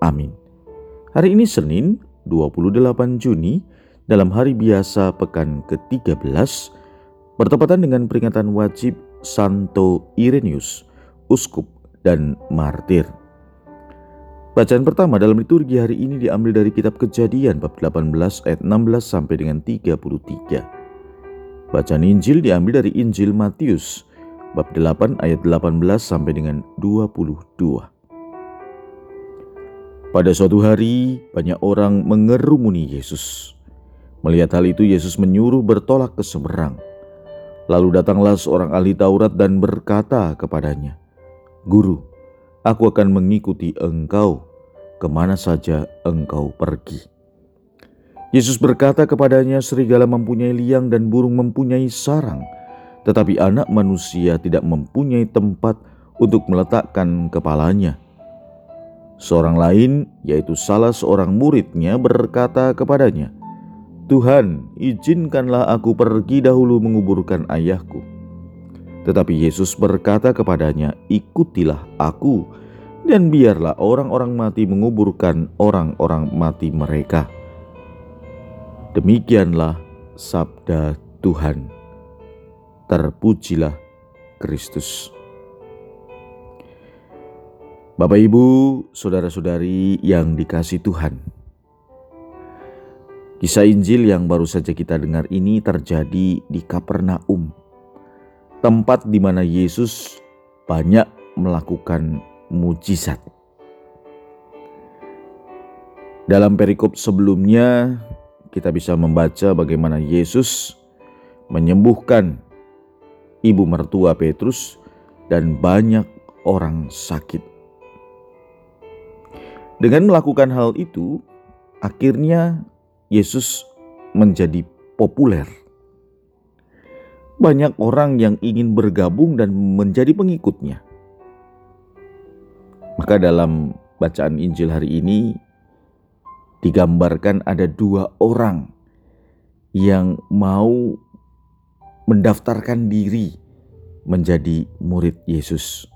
Amin. Hari ini Senin 28 Juni dalam hari biasa pekan ke-13 bertepatan dengan peringatan wajib Santo Irenaeus, uskup dan martir. Bacaan pertama dalam liturgi hari ini diambil dari kitab Kejadian bab 18 ayat 16 sampai dengan 33. Bacaan Injil diambil dari Injil Matius bab 8 ayat 18 sampai dengan 22. Pada suatu hari, banyak orang mengerumuni Yesus. Melihat hal itu, Yesus menyuruh bertolak ke seberang. Lalu datanglah seorang ahli Taurat dan berkata kepadanya, "Guru, aku akan mengikuti engkau ke mana saja engkau pergi." Yesus berkata kepadanya, "Serigala mempunyai liang dan burung mempunyai sarang, tetapi Anak Manusia tidak mempunyai tempat untuk meletakkan kepalanya." Seorang lain, yaitu salah seorang muridnya, berkata kepadanya, "Tuhan, izinkanlah aku pergi dahulu menguburkan ayahku." Tetapi Yesus berkata kepadanya, "Ikutilah aku, dan biarlah orang-orang mati menguburkan orang-orang mati mereka." Demikianlah sabda Tuhan. Terpujilah Kristus. Bapak, ibu, saudara-saudari yang dikasih Tuhan, kisah Injil yang baru saja kita dengar ini terjadi di Kapernaum, tempat di mana Yesus banyak melakukan mujizat. Dalam perikop sebelumnya, kita bisa membaca bagaimana Yesus menyembuhkan ibu mertua Petrus dan banyak orang sakit. Dengan melakukan hal itu, akhirnya Yesus menjadi populer. Banyak orang yang ingin bergabung dan menjadi pengikutnya. Maka dalam bacaan Injil hari ini digambarkan ada dua orang yang mau mendaftarkan diri menjadi murid Yesus.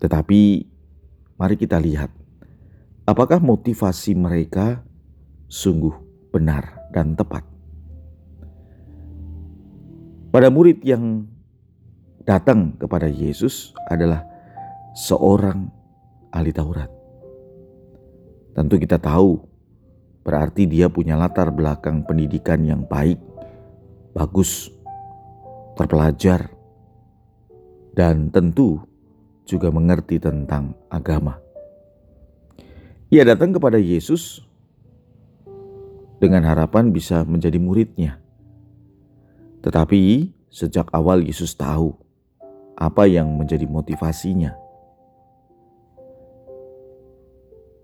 Tetapi mari kita lihat Apakah motivasi mereka sungguh benar dan tepat? Pada murid yang datang kepada Yesus adalah seorang ahli Taurat. Tentu kita tahu berarti dia punya latar belakang pendidikan yang baik, bagus, terpelajar, dan tentu juga mengerti tentang agama. Ia datang kepada Yesus dengan harapan bisa menjadi muridnya. Tetapi sejak awal Yesus tahu apa yang menjadi motivasinya.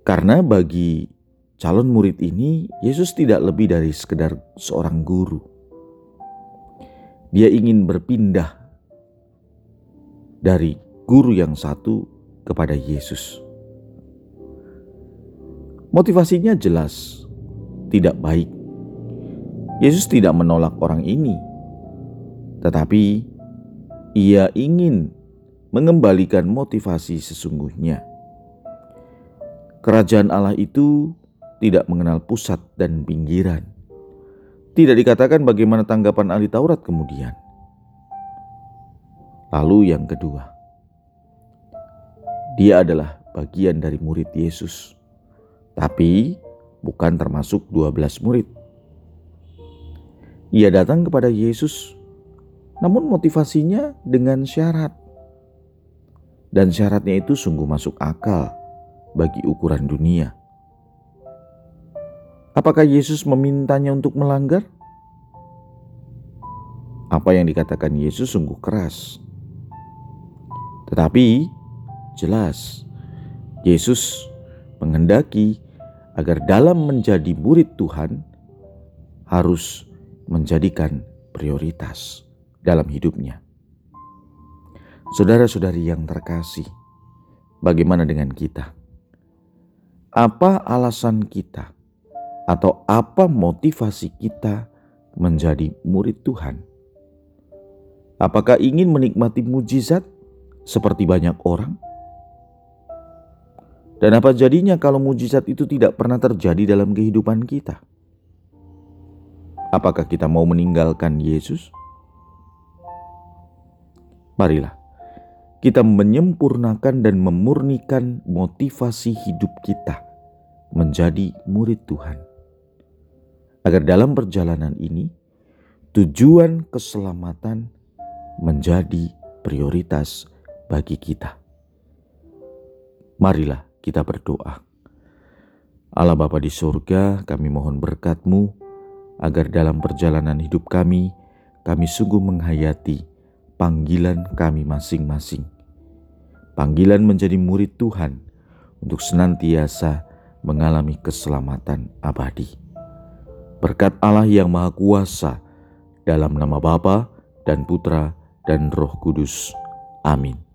Karena bagi calon murid ini, Yesus tidak lebih dari sekedar seorang guru. Dia ingin berpindah dari guru yang satu kepada Yesus. Motivasinya jelas, tidak baik. Yesus tidak menolak orang ini, tetapi ia ingin mengembalikan motivasi sesungguhnya. Kerajaan Allah itu tidak mengenal pusat dan pinggiran. Tidak dikatakan bagaimana tanggapan ahli Taurat kemudian. Lalu yang kedua, dia adalah bagian dari murid Yesus tapi bukan termasuk 12 murid. Ia datang kepada Yesus, namun motivasinya dengan syarat. Dan syaratnya itu sungguh masuk akal bagi ukuran dunia. Apakah Yesus memintanya untuk melanggar? Apa yang dikatakan Yesus sungguh keras. Tetapi jelas Yesus menghendaki agar dalam menjadi murid Tuhan harus menjadikan prioritas dalam hidupnya. Saudara-saudari yang terkasih, bagaimana dengan kita? Apa alasan kita atau apa motivasi kita menjadi murid Tuhan? Apakah ingin menikmati mujizat seperti banyak orang? Dan apa jadinya kalau mujizat itu tidak pernah terjadi dalam kehidupan kita? Apakah kita mau meninggalkan Yesus? Marilah kita menyempurnakan dan memurnikan motivasi hidup kita menjadi murid Tuhan. Agar dalam perjalanan ini, tujuan keselamatan menjadi prioritas bagi kita. Marilah kita berdoa. Allah Bapa di surga, kami mohon berkat-Mu agar dalam perjalanan hidup kami, kami sungguh menghayati panggilan kami masing-masing panggilan menjadi murid Tuhan untuk senantiasa mengalami keselamatan abadi. Berkat Allah yang Maha Kuasa, dalam nama Bapa dan Putra dan Roh Kudus. Amin.